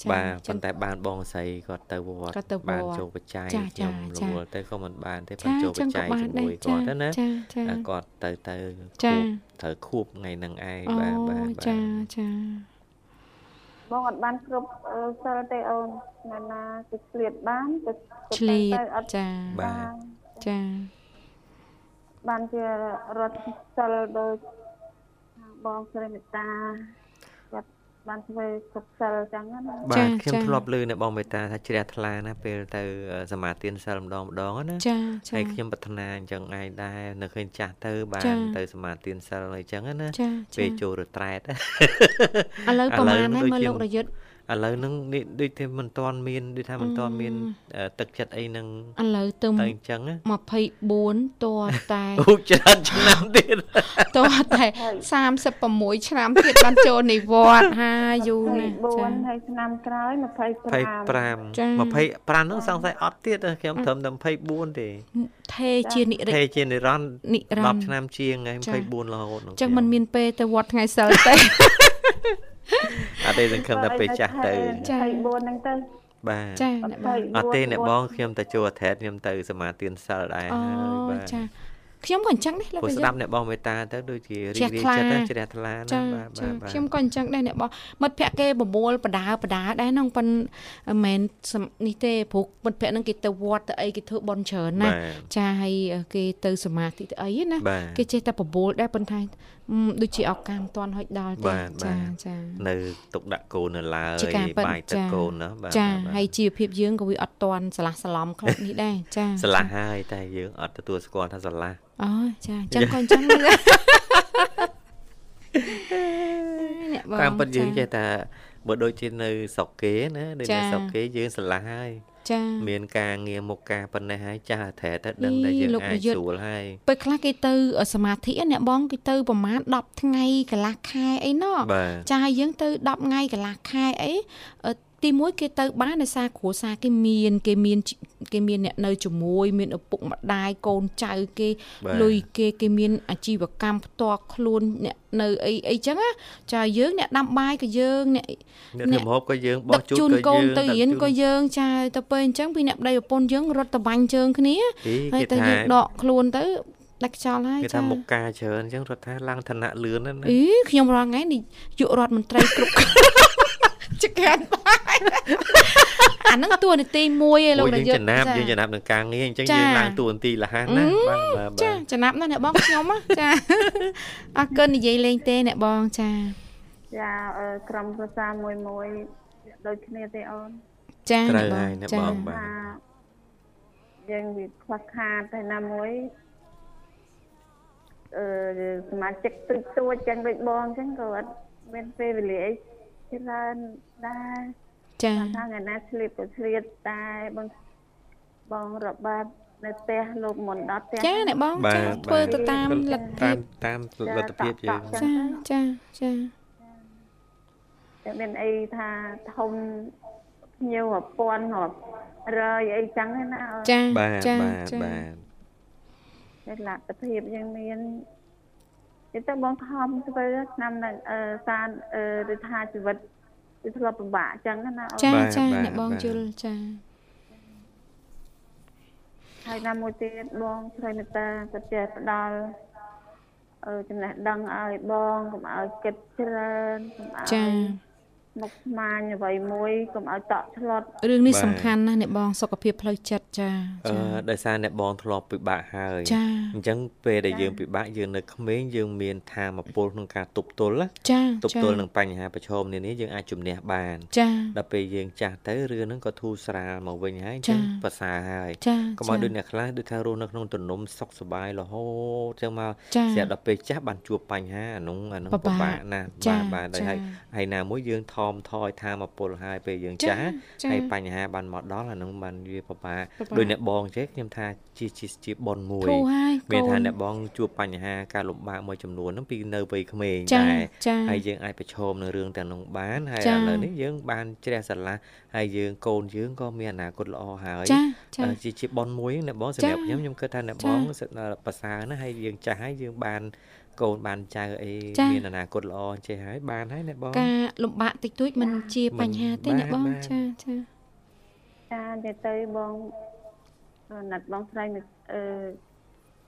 ចាបាទចឹប៉ុងន្តែបានបងស្រីគាត់ទៅវត្តគាត់ទៅវត្តបានចូលបច្ច័យចាខ្ញុំចារវល់ទៅក៏មិនបានទេចាបានចូលបចឹងច្ច័យក៏បានជាមួយដែរគាត់ទៅណាចាចាអាគាត់ទៅទៅចាខួបត្រូវខួបថ្ងៃហ្នឹងឯងអូបាទបាទបាទចាចាបងអត់បានគ្រប់អឺសិលទេអូនណាណាគេឆ្លៀតបានទៅទៅឆ្លៀតទៅអត់ចាបាទ ចាបានជារត់សិលដោយបងស្រីមេត្តាគាត់បានធ្វើគ្រប់សិលចឹងណាបាទខ្ញុំធ្លាប់ឮអ្នកបងមេត្តាថាជ្រះថ្លាណាពេលទៅសមាទានសិលម្ដងម្ដងណាចាចាហើយខ្ញុំប្រាថ្នាអញ្ចឹងឯងដែរនៅឃើញចាស់ទៅបាចានទៅសមាទានសិលអីចឹងណាចាពេលចាចូលរត្រែតឥឡូវប្រហែលណាឥឡូវមើលដូចជាលោករយុទ្ធ ឥឡូវហ្នឹងនេះដូចតែមិនទាន់មានដូចថាមិនទាន់មានអឺទឹកចិត្តអីហ្នឹងឥឡូវទៅទៅអញ្ចឹងណា24តតែអូច្រើនឆ្នាំទៀតតតែ36ឆ្នាំទៀតបានចូលនិវត្តន៍ហាយូរណាស់ចា4ហើយឆ្នាំក្រោយ25ចា25 25ហ្នឹងសង្ស័យអត់ទៀតទេខ្ញុំត្រឹមតែ24ទេថេជានិរិទេទ្ធជានិរន្តរ៍និរន្តរ៍10ឆ្នាំជាងហើយចា24រហូតហ្នឹងចឹងมันមានពេលទៅវត្តថ្ងៃសិលទេ អត់ទេសង្ឃឹមថាពេលចាស់ទៅចា24ហ្នឹងទៅបាទចាអ្នកបងអត់ទេអ្នកបងខ្ញុំទៅចូលអធិដ្ឋខ្ញុំទៅសមាទានសិលដែរអូហើយបាទចាខ្ញុំក៏អញ្ចឹងដែរលោកព្រោះប្រស្យុដាទ្ធប់អ្នកបងមេត្តាទៅដូចជារីជ្រះករាយថ្លាចិត្តណាជ្រះថ្លាណាចាបាទចាបាទបាទខ្ញុំក៏អញ្ចឹងដែរអ្នកបងមិត្តភ័ក្តិគេបបួលបដាបដាដែរហ្នឹងប៉ុនមិនមែនសំនេះទេព្រោះមិត្តភ័ក្តិហ្នឹងគេទៅវត្តទៅអីគេធ្វើបន់ច្រើនណាបាទចាហើយគេទៅសមាធិទៅអីណាបាទគេចេះតែបបួលដែរប៉ុន្តែអឺ ដូចជាឱកាសមិនទាន់ហុចដល់ទេបាទបាចាទចានៅទុកដាក់កូននៅឡើយជាការពិតបាយទឹកចាកូនណាបាទចាបាទហើយជីវភាពយើងក៏វាអត់ទាន់ឆ្លាស់ឆ្លំខ្លះនេះដែរចាស្រឡះហើយតែយើងអត់ទទួលស្គាល់ថាស្រឡះអូចាអញ្ចឹងក៏អញ្ចឹងដែរអ្នកបងតាមពិតយើងចាចេះតែបើដូចជានៅស្រុកគេណាដូចនៅស្រុកគេយើងស្រឡះហើយ ចាមានការងារមុខការប៉ុណ្ណេះហើយចាស់តែតែដឹងតែយើងអាចស្រួលហើយពេលខ្លះគេទៅសមាធិអ្នកបងគេទៅប្រហែល10ថ្ងៃកន្លះខែអីណោះបាទចាហើយយើងទៅ10ថ្ងៃកន្លះខែអីអឺ ទីមួយគេទៅបានដោយសារគ្រួសារគេមាន គេមានគេមានអ្នកនៅជាមួយមានឪពុកម្ដាយកូនចៅគេលុយគេគេមានអាជីវកម្មផ្ទាល់ខ្លួនអ្នកនៅអីអីចឹងណាចាយើងអ្នកដាំបាយក៏យើងអ្នកអ្នកធ្វើម្ហូបក៏យើងបោះដឹកជូជូននក៏កូនយើងទៅរៀនក៏យើងចាទៅពេលអញ្ចឹងពីអ្នកប្តីប្រពន្ធយើងរត់ទៅបាញ់ជើងគ្នាហីហើយគេទៅថាយើងដកខ្លួនទៅដាច់ខ្យល់ហើយគេចាថាមុខការច្រើនអញ្ចឹងរដ្ឋាឡើងឋានៈលឿនណាស់ណាអីខ្ញុំរាល់ថ្ងៃនេះយុរដ្ឋមន្ត្រីគ្រប់ចកានបាយ អាហ្នឹងតួនាទីមួយឯងលោកអូនាយើងយកចំណាប់ចាយើងចំណាប់នឹងការងារអញ្ចឹងចាយើងឡើងតួនាទីលះណាបាទបាទបាចាទចំណាប់ណាស់អ្នកបងខ្ញុំហ៎ចាអរគុណនិយាយលេងទេអ្នកបងចាចាអឺក្រុមភាសាមួយមួយដូចគ្នាទេអូនចាត្រូវអ្នកបហើងយអ្នកចាបងបាទថាយើងវាខ្វះខាតតែណាមួយអឺសមាជិកទូចទួចចឹងដូចបងអញ្ចឹងក៏អត់មានពេលវេលាអីច្រើនដែរ ចាថាថ្ងៃណាឆ្លៀតក៏ឆ្លៀតតែបងបងរបបនៅផ្ទះលោកមុនដល់ផ្ទះចាអ្នកបងបាទចាបាទធ្វើទៅតាមលទ្ធភាពតាមតាមលទ្ធភាពយើងចាចាចាតែមានអីថាធំភ្ញៀវរាប់ពាន់រាប់រយអីចឹងឯណាអូនចាបាទចាបាទចាបាទតែលទ្ធភាពយើងមានទៅទៅបងខំធ្វើឆ្នាំនៅអឺសានអឺឬថាជីវិត វាធ្លាប់ពិបាកអញ្ចឹងណាអូនចាចាអ្នកបងយល់ចាហើយណាមួយទៀតបងឆ្លើយមេត្តាក៏ចេះផ្ដល់អឺចំណេះដឹងឲ្យបងកុំឲ្យគិតច្រើនកុំឲ្យចា មុខស្មាញអ្វីមួយកុំឲ្យតក់ឆ្លត់រឿងនេះបាទសំខាន់ណាស់អ្នកបងសុខភាពផ្លូវចិត្តចាអឺចាដោយសារអ្នកបងធ្លាប់ពិបាកហើយចាអញ្ចឹងពេលដែលយើងពិបាកយើងនៅក្មេងយើងមានធម៌ពលក្នុងការទប់ទល់ណាចាទប់ទល់នឹងបញ្ហាប្រឈមនានាយើងអាចជំនះបានចាដល់ពេលយើងចាស់ទៅរឿងហ្នឹងក៏ធូរស្រាលមកវិញហើយអញ្ចាចឹងប្រសើរហើយចាកុំឲ្យដូចអ្នកខ្លះដូចថារស់នៅក្នុងទំនុំសុខសប្បាយរហូតចឹងមកចាស្រាប់ដល់ពេលចាស់បានជួបបញ្ហាអានោះអានោះពិពិបាកបាកណាស់ចាបាទបាទចាហើយហើយណាមួយយើងថមថយធម៌ពលហើយពេលយើងចាចាស់ចាហើយបញ្ហាបានមកដល់អានោះបានវាពិបាកពិបាកដូចអ្នកបងចេះខ្ញុំថាជាជាជាប៉ុនមួយធូរហើយកមានថាូនអ្នកបងជួបបញ្ហាការលំបាកមួយចំនួនហ្នឹងពីនៅវ័យក្មេងចាដែរចាហើយយើងអាចប្រឈមនឹងរឿងទាំងនោះបានហើយចាឥឡូវនេះយើងបានជ្រះស្រឡះហើយយើងកូនយើងក៏មានអនាគតល្អហើយចាចាអឺជាជាប៉ុនមួយអ្នកបងសម្ចារាប់ខ្ញុំខ្ញុំគិតថាអ្នកចាបងសិតប្រសើរណាស់ហើយយើងចាស់ហើយយើងបានកូនបានចៅអីចាមានអនាគតល្អចេះហើយបានហើយអ្នកបងការលំបាកតិចតួចមិនជាបញ្ហាទេមិនអ្នកបងបានចាចាចាទៅទៅបងអឺណាត់បងស្រីនេះអឺ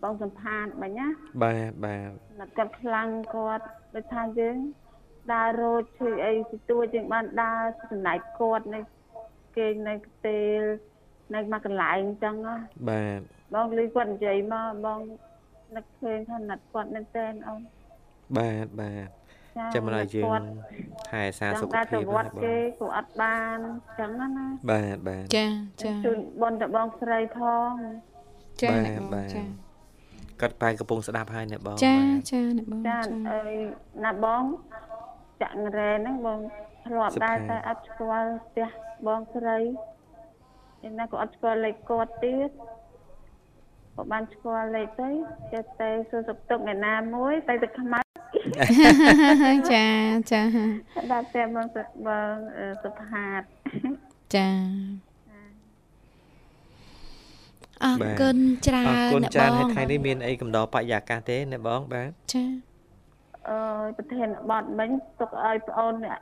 បងសំផាតបាញ់ណាបាទបាទណាត់គាត់ខ្លាំងគាត់ដូចថាយើងដើររោចឈឺអីទីទួចយើងបានដើរចំណែកគាត់នៅគេងនៅកន្ទេលនៅមកកន្លែងអញ្ចឹងណាបាទបងលឺគាត់និយាយមកបង នឹកឃើញថាណាត់គាត់មែនតើអូនបាទបាទចាំមិនឲ្យយើងថែសារចសុង់ខដើរទៅភាពវណាត្តបងគេក៏អត់បានអញ្ចឹងណាណាបាទបាទចាចាជូនបនតបងស្រីផងចាបាទអ្នកបងបាទចាគាត់បែរកំពុងស្ដាប់ហើយអ្នកបងចាបាទចាអ្នកបងចាចាអើយណាបងចាក់រ៉ែហ្នឹងបងធ្លាប់ដែរតែអត់ស្គាល់ផ្ទះបងស្រីឯណាក៏អត់ស្គាល់លេខគាត់ទៀត ក៏បានស្គាល់លេខទៅចេះតែសួរសុខទុក្ខអ្នកណាមួយទៅទៅខ្មៅចាចាដល់តែបងសុបងអឺសុផាតចាអរគុណច្រើអរគុណអ្នកច្រើនបហើយងថ្ងៃនេះមានអីកំដរបរិយាកាសទេអ្នកបងបាទចាអើយប្រធានបត់មិញទុកឲ្យប្អូនអ្នក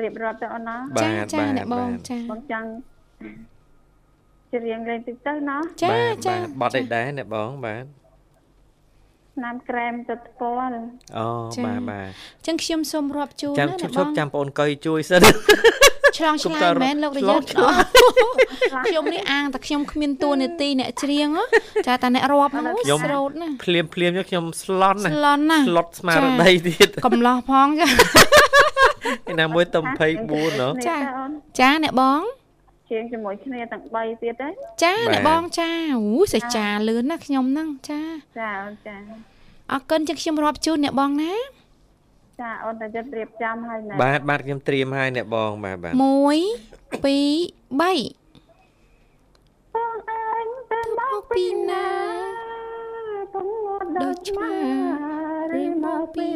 រៀបរាប់ទៅអូនណាបាចាទចាបាទអ្នកបងបាទចាបងចង់ ច្រៀងលេងតិចទៅណាចាបាទចាបាទបត់អីដែរអ្នកបងបាទឆ្នាំក្រែមទឹកស្គាល់អូចាបាទបាទចឹងខ្ញុំសូមរាប់ជូនចាំណាជអ្នកប់បជប់ងចាំបងអូនកុយជួយសិនឆ្លងឆ្លើយមែនលោករយ័ត្នឆ្លងខ្ញុំនេះអាងតែខ្ញុំគ្មានតួនាទីអ្នកច្រៀងហ៎ចាតែអ្នករាប់ហ្នឹងខ្ញុំស្រោតណាភ្លាមភ្លាមយកខ្ញុំស្លន់ណាស្លន់ណាស្លុតស្មារតីទៀតកំឡោះផងចាឯណាមួយទៅ24ណោះចាចាអូនចាអ្នកបង ច្រៀងជាមួយគ្នាទាំង3ទៀតទេចាបាទអ្នកបងចាអូសេចចាលឿនណាខ្ញុំហ្នឹងចាចាអូនចាអរគុណចឹងខ្ញុំរាប់ជូនអ្នកបងណាចាអូនតែចិត្តរៀបចំហើយណាបាទបាទខ្ញុំត្រៀមហើយអ្នកបងបាទបាទ1 2 3បងអើយទៅមកពីណាបងងត់ដល់ឆ្មាឬមកពី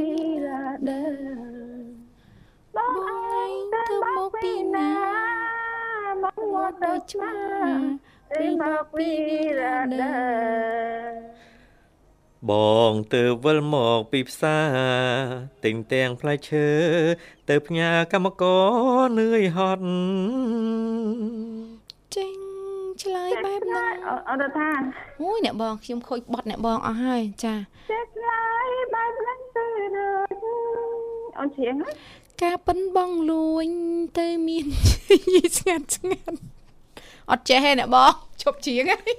ឡាដើបងអើយទៅមកពីណា បងងត់ដល់ឆ្មាឬមកពីឡាដើបងទៅវិលមកពីផ្សារទិញទាំងផ្លែឈើទៅផ្ញើកម្មករនឿយហត់ចេញឆ្លើយបែបហ្នឹងអូនថាអូយអ្នកបងខ្ញុំខូចបត់អ្នកបងអស់ហើយចាចិត្តឡាយបែបហ្នឹងទៅដូចអូនច្រៀងណា ការប៉ិនបងលួញទៅមានយីស្ងាត់ស្ងាត់អត់ចេះទេអ្នកបងឈប់ជាងហើយ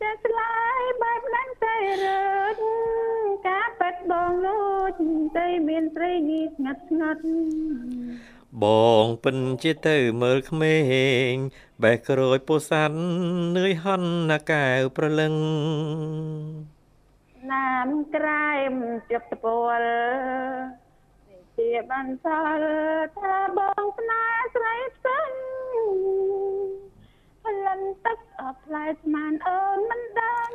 ចិត្តឆ្លើយបែបហ្នឹងទៅរត់ការប៉ិតបងលូចទៅមានស្រីងីស្ងាត់ស្ងាត់បងពិនជាទៅមើលក្មេងបេះក្រួយពោធិ៍សាត់នឿយហន់ណាកែវប្រលឹងណាមក្រែមជប់តពល ជាបានសល់ថាបងស្នេហ៍ស្រីផ្សេងលិនទឹកអត់ផ្លែស្មានអូនមិនដឹង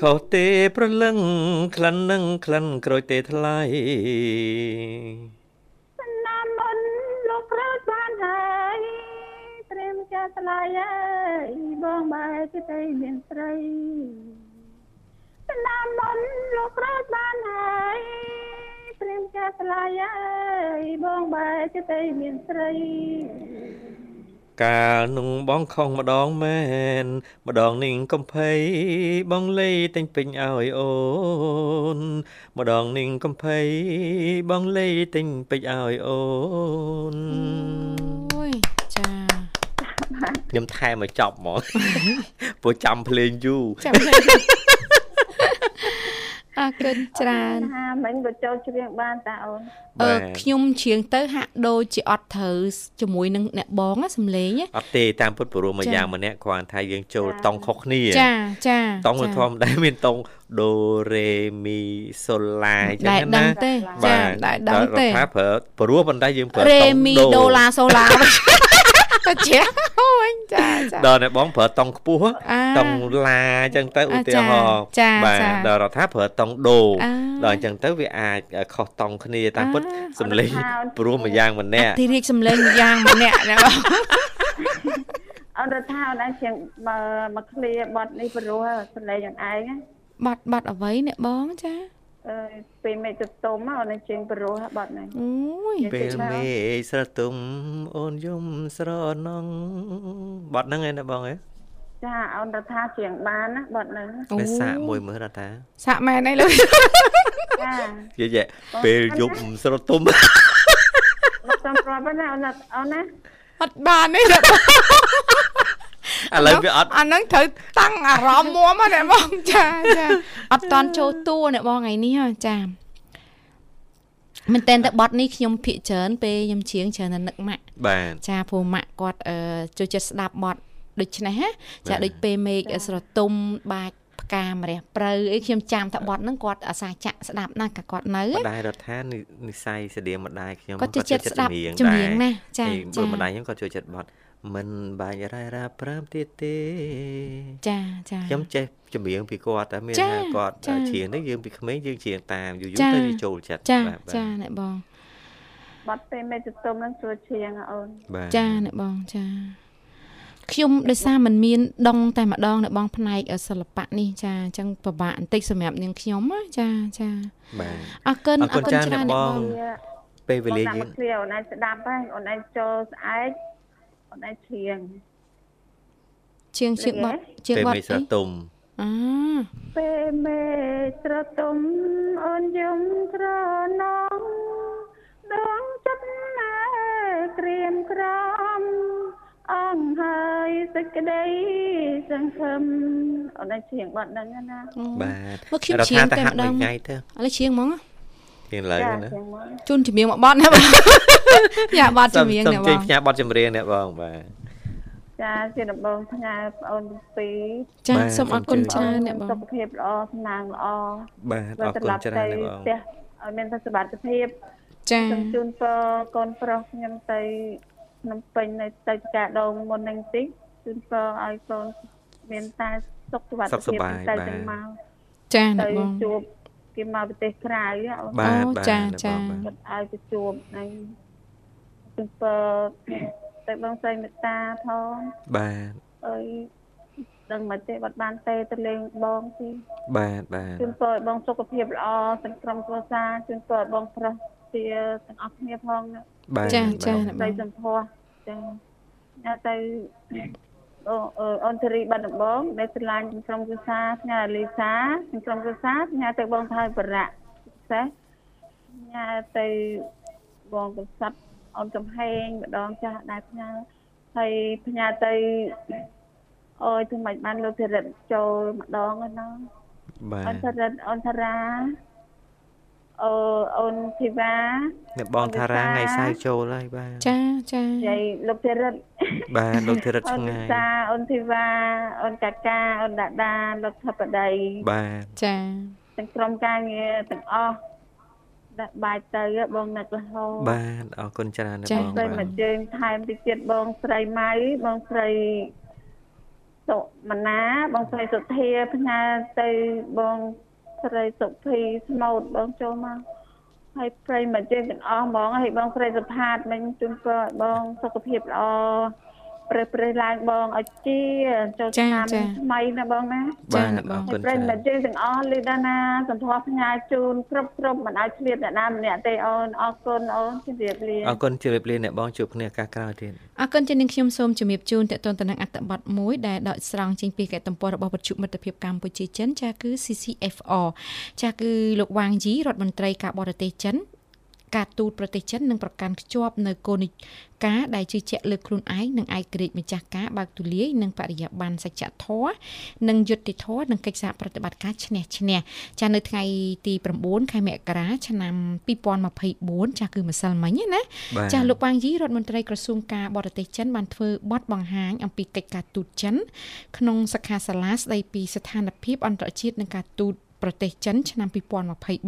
ខុសទេប្រលឹងក្លិននឹងក្លិនក្រូចទេថ្លៃណាមមុនលោកព្រឹកបានហើយត្រៀមចាស្លាយហើយបងបែរទៅទៅមានស្រីណាមមុន រៀមចាស្លាយហើយបងបែរទៅទៅមានស្រីកាលនោះបងខុសម្ដងមែន ម្ដងនេះកំភៃបងលេតែងពេញឲ្យអូន ម្ដងនេះកំភៃបងលេតែងពេញឲ្យអូនអូយចាខ្ញុំថែមកចប់ហ្មងព្រោះចាំភ្លេងយូរចាំលេង អរគុណច្រើនថាមិញក៏ចូលច្រៀងបានតាអូនអឺខ្ញុំច្រៀងទៅហាក់ដូចជាអត់ត្រូវជាមួយនឹងអ្នកបងណាសំឡេងណាអត់ទេតាមពុតព្រោះមួយចា៎យ៉ាងម្នាក់គ្រាន់ថាយើងចូលតង់ខុសគ្នាចាចាតង់ធម្មតាមានតង់ដូរេមីសូឡាអញ្ចឹងដែលណាដឹងទេចាដែលដឹងទេថាប្រើព្រោះប៉ុន្តែយើងប្រើរេតង់មីដូដុល្លារសូឡា ទៅជាអូយចាចាដល់អ្នកបងប្រើតង់ខ្ពស់អាតង់ឡាអញ្ចឹងទៅឧអាទាហរណ៍ចាបាទចាដល់រដ្ឋាប្រើតង់ដូអាដល់អញ្ចឹងទៅវាអាចខុសតង់គ្នាតាមពិតអាសំឡេងព្រោះមួយយ៉ាងម្នាក់ទីរីកសំឡេងម្យ៉ាងម្នាក់ណាបងអូនរដ្ឋាអូនឯងច្រៀងមកមកឃ្លាបត់នេះព្រោះសម្លេងយ៉ាងឯងណាបាត់បាត់អ្វីអ្នកបងចា អឺពេលមេឃទៅទុំអូនឯងច្រៀងព្រោះបត់ហ្នឹងអូយពេលមេឃស្រទុំអូនយំស្រណងបត់ហ្នឹងឯណាបងឯងចាអូនរដ្ឋាច្រៀងបានណាបត់ហ្នឹងអូនៅសាកមួយមើលរដ្ឋាសាក់មែនអីលោកចាយេយេពេលយប់ស្រទុំមកសំប្រាប់ណាអូនអូនណាអត់បានទេអ្នកបង ឥឡូវវាអត់អាហ្នឹងត្រូវតាំងអារម្មណ៍មួមណាអ្នកបងចាចាអត់តន់ចូលតួអ្នកបងថ្ងៃនេះហ៎ចាមែនតើតែបត់នេះខ្ញុំភាកច្រើនពេលខ្ញុំច្រៀងច្រើនតែនឹកម៉ាក់បាទចាព្រោះម៉ាក់គាត់អឺចូលចិត្តស្ដាប់បត់ដូច្នេះណាចាបាទដូចពេលមេឃស្រទុំបាច់ផ្កាម្រះព្រៅអីខ្ញុំចាំថាបត់ហ្នឹងគាត់អាសាចាក់ស្ដាប់ណាស់ក៏គាត់នៅម្ដាយរដ្ឋានិនិស័យស្តៀងម្ដាយខ្ញុំគាត់ចូលចិត្តស្ដាប់ចម្រៀងណាចាចាចាម្ដាយខ្ញុំក៏ចូលចិត្តបត់ មិនបាច់រ៉ារ៉ាព្រើមទៀតទេចាចាខ្ញុំចេះចម្រៀងពីគាត់តែមានចាថាគាត់ចាច្រៀងនេះយើងពីក្មេងយើងច្រៀងតាមយូរយូចារទៅវាចូលចិត្តចាបាទចាអ្នកបងបត់ពេលមេឃទៅទុំហ្នឹងស្រួលច្រៀងហ៎អូនបាទចាអ្នកបងចាខ្ញុំដោយសារมันមានដងតែម្ដងនៅបងផ្នែកសិល្បៈនេះចាអញ្ចឹងពិបាកបន្តិចសម្រាប់នាងខ្ញុំណាចាចាបាទអរគុណអរគុណច្រើនច្រើនអ្នកបងវាពេលវេលាអូនយើដាក់ងមកឃ្លាអូនឯងស្ដាប់ហើយអូនឯងចូលស្អែក អូនឯងច្រៀងជាងជាងបត់ជាងពេលបត់មេស្រអីទុំអាពេលមេឃស្រទុំអូនយំត្រណងដងចិត្តណាក្រៀមក្រំអងហើយសេចក្តីសង្ឃឹមអូនឯងច្រៀងបត់ហ្នឹងណាអូបាទមកខ្ញុំរដ្ឋាច្រៀងទៅតែហាត់ម្ដមួយងថ្ងៃទៅឥឡូវច្រៀងហ្មងជា ងឡើយចាណាច្រៀងមកជូនជំនាញមកបត់ណាបងយ៉ាបត់ជំនាញសូណាមបជើងញផ្ញើបទចម្រៀងអ្នកបងបាទចាជាដំបងផ្ញើបងអូនទាំងពីរចាបាទសូមអរគុណសូមជឿច្រើនអ្នកបងសុខភាពល្អសំណាងល្អបាទអរគុណច្រើនអ្នកបងផ្ទះអឲ្យមានសុខភាពចាសូមជូនពរកូនប្រុសខ្ញុំទៅភ្នំពេញនៅទៅកាដងមុននឹងតិចជូនពរឲ្យកូនមានតែសុខសុវត្ថិសុខសភាពប្បាយទៅបាទទាំងមកចាអ្នកទៅបងជួប គេមកប្រទេសក្រៅហ៎អូនបាទអូបាទចាអ្នកចាបងបាទគាត់ឲ្យទៅជួបហើយជូនពរទៅបងស្រីមេត្តាផងបាទអើយដឹងមិនទេបាត់បានទេទៅលេងបងទីបាទបាទជូនពរឲ្យបងសុខភាពល្អសង្ក្រុមគ្រួសារជូនពរឲ្យបងប្រុសជាទាំងអស់គ្នាផងណាបាទចាចាបាទអ្នកបទៅងសម្ផស្សចឹងញ៉ាទៅ អូអឺអូនធារីបាត់ដំបងដែលស្រឡាញ់ក្រុមគ្រួសារផ្ញើលីសាក្រុមគ្រួសារផ្ញើទៅបងថៃបរៈពិសេសផ្ញើទៅបងកសត់អូនកំហែងម្ដងចាស់ដែលផ្ញើហើយផ្ញើទៅអូយធ្វើម៉េចបានលោកធារិតចូលម្ដងហ្នឹងណាបាអូនទធារិតអូនធារា អូអូនធីវ៉ាអ្នកបងថារាថ្ងៃសៅរ៍ចូលហើយបាទចាចាយាយលោកធារិតបាទលោកធីរិតអូឆ្នងាយតាអូនធីវ៉ាអូនកាកាអូនដាដាលោកធិបតីបាទចាទាំងក្រុមការងារទាំងអស់ដាក់បាយទៅបងនឹករហូតបាទអរគុណច្រើនអ្នកចា៎បងស្រីបាមកទជើងថែមតិចទៀតបងស្រីម៉ៅបងស្រីសុមណាបងស្រីសុធាផ្ញើទៅបង ស្រីសុភីស្មូតបងចូលមកហើយស្រីមកជើងទាំងអស់ហ្មងហើយបងស្រីសុផាតមិញជូនពរឲ្យបងសុខភាពល្អ ព្រឹសព្រឹសឡើងបងឲ្យជាចូលឆ្នាំថ្មីណាបងណាបាទអរគុណប្រិច្រើនយមិត្តយើងទាំងអស់លីដាណាសម្ភារផ្ញើជូនគ្រប់គ្រប់មិនឲ្យឆ្លៀតអ្នកណាម្នាក់ទេអូនអរគុណអូនជម្រាបលាអរគុណជម្រាបលាអ្នកបងជួបគ្នាឱកាសក្រោយទៀតអរគុណចានាងខ្ញុំសូមជំរាបជូនតេតនតនឹងអត្តបទមួយដែលដកស្រង់ចេញពីកែតំព័ររបស់វិទ្យុមិត្តភាពកម្ពុជាចិនចាគឺ CCFR ចាគឺលោកវ៉ាងយីរដ្ឋមន្ត្រីការបរទេសចិន ការទូតប្រទេសចិននឹងប្រកាន់ខ្ជាប់នៅគោលនយោការដែលជឿជាក់លើខ្លួនឯងនិងឯករាជ្យម្ចាស់ការបើកទូលាយនិងបរិយាបន្នសច្ចធម៌និងយុត្តិធម៌និងកិច្ចសហប្រតិបត្តិការឈ្នះឈ្នះចានៅថ្ងៃទី9ខែមករាឆ្នាំ2024ចាគឺម្សិលមិញណាបាទចាស់លោកវ៉ាងយីរដ្ឋមន្ត្រីក្រសួងការបរទេសចិនបានធ្វើបទបង្ហាញអំពីកិច្ចការទូតចិនក្នុងសិក្ខាសាលាស្ដីពីស្ថានភាពអន្តរជាតិនិងការទូត ប្រទេសចិនឆ្នាំ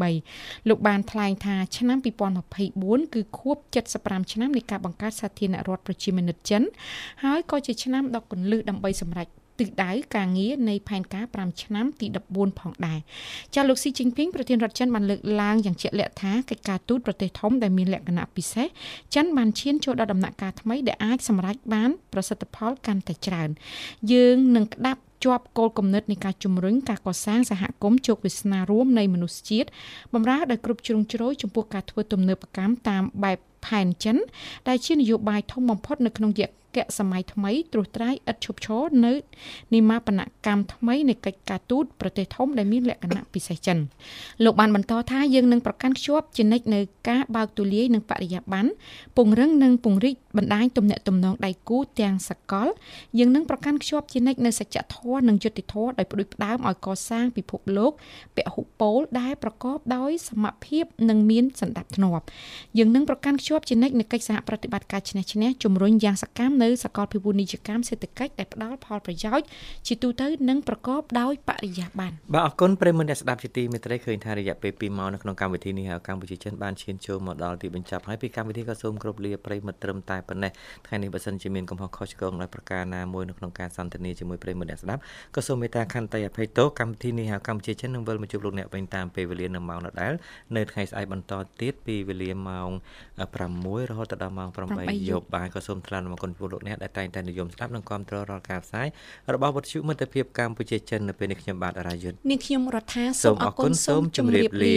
2023លោកបានថ្លែងថាឆ្នាំ2024គឺខួប75ឆ្នាំនៃការបង្កើតសាធារណរដ្ឋប្រជាមានិតចិន ហើយក៏ជាឆ្នាំដ៏គន្លឹះដើម្បីសម្រេចទិសដៅការងារនៃផែនការ5ឆ្នាំទី14ផងដែរចាលោកស៊ីជីនពីងប្រធានរដ្ឋចិនបានលើកឡើងយ៉ាងជាក់លាក់ថាកិច្ចការទូតប្រទេសធំដែលមានលក្ខណៈពិសេសចិនបានឈានចូលដល់ដំណាក់កាលថ្មីដែលអាចសម្រេចបានប្រសិទ្ធផលកាន់តែច្រើន យើងនឹងក្តាប់ ជាប់គោលគំនិតនៃការជំរុញការកសាងសហគមន៍ជោគវាសនារួមនៃមនុស្សជាតិបំរើដោយគ្រប់ជ្រុងជ្រោយចំពោះការធ្វើទំនើបកម្មតាមបែបផែនចិនដែលជានយោបាយធំបំផុតនៅក្នុងរយៈ កៈសម័យថ្មីត្រួសត្រាយឥតឈប់ឈរនៅនិមាបនកម្មថ្មីនៃកិច្ចការទូតប្រទេសធំដែលមានលក្ខណៈពិសេសចិនលោកបានបន្តថាយើងនឹងប្រកាន់ខ្ជាប់ជានិច្ចនៅការបើកទូលាយនិងបរិយាបន្នពង្រឹងនិងពង្រីកបណ្ដាញទំនាក់ទំនងដៃគូទាំងសកលយើងនឹងប្រកាន់ខ្ជាប់ជានិច្ចនៅសច្ចធម៌និងយុត្តិធម៌ដោយផ្ដួចផ្ដើមឲ្យកសាងពិភពលោកពហុពលដែលប្រកបដោយសមភាពនិងមានសន្តិភាពធ្នាប់យើងនឹងប្រកាន់ខ្ជាប់ជានិច្ចនៅកិច្ចសហប្រតិបត្តិការឈ្នះឈ្នះជំរុញយ៉ាងសកម្មនៅសកលភាវូបនីយកម្មសេដ្ឋកិច្ចដែលផ្ដល់ផលប្រយោជន៍ជាទូទៅនិងប្រកបដោយបរិយាបន្នបាទអរគុណប្រិយមិត្តអ្នកស្ដាប់ជាទីមេត្រីឃើញថារយៈពេល2ម៉ោងនៅក្នុងកម្មវិធីនេះហើយកម្ពុជាចិនបានឈានចូលមកដល់ទីបញ្ចប់ហើយពីកម្មវិធីក៏សូមគោរពលាប្រិយមិត្តត្រឹមតែប៉ុណ្ណេះថ្ងៃនេះបើសិនជាមានកំហុសខុសឆ្គងដោយប្រការណាមួយនៅក្នុងការសន្ទនាជាមួយប្រិយមិត្តអ្នកស្ដាប់ក៏សូមមេត្តាខន្តីអភ័យទោសកម្មវិធីនេះហើយកម្ពុជាចិននឹងវិលមកជួបលោកអ្នកវិញតាមពេលវេលានៅម៉ោងដដែលនៅថ្ងៃស្អែកបន្តទៀតពីវេលាម៉ោង6រហូតដល់ម៉ោង8យប់បាទក៏សូមថ្លែងអំណរគុណចំពោះលោកអ្នកដែលតែងតែនិយមស្ដាប់និងគាំទ្ររាល់ការផ្សាយរបស់វិទ្យុមិត្តភាពកម្ពុជាចិននៅពេលនេះខ្ញុំបាទអរាយុទ្ធនាងខ្ញុំរដ្ឋាសូមអរគុណសូមជម្រាបលា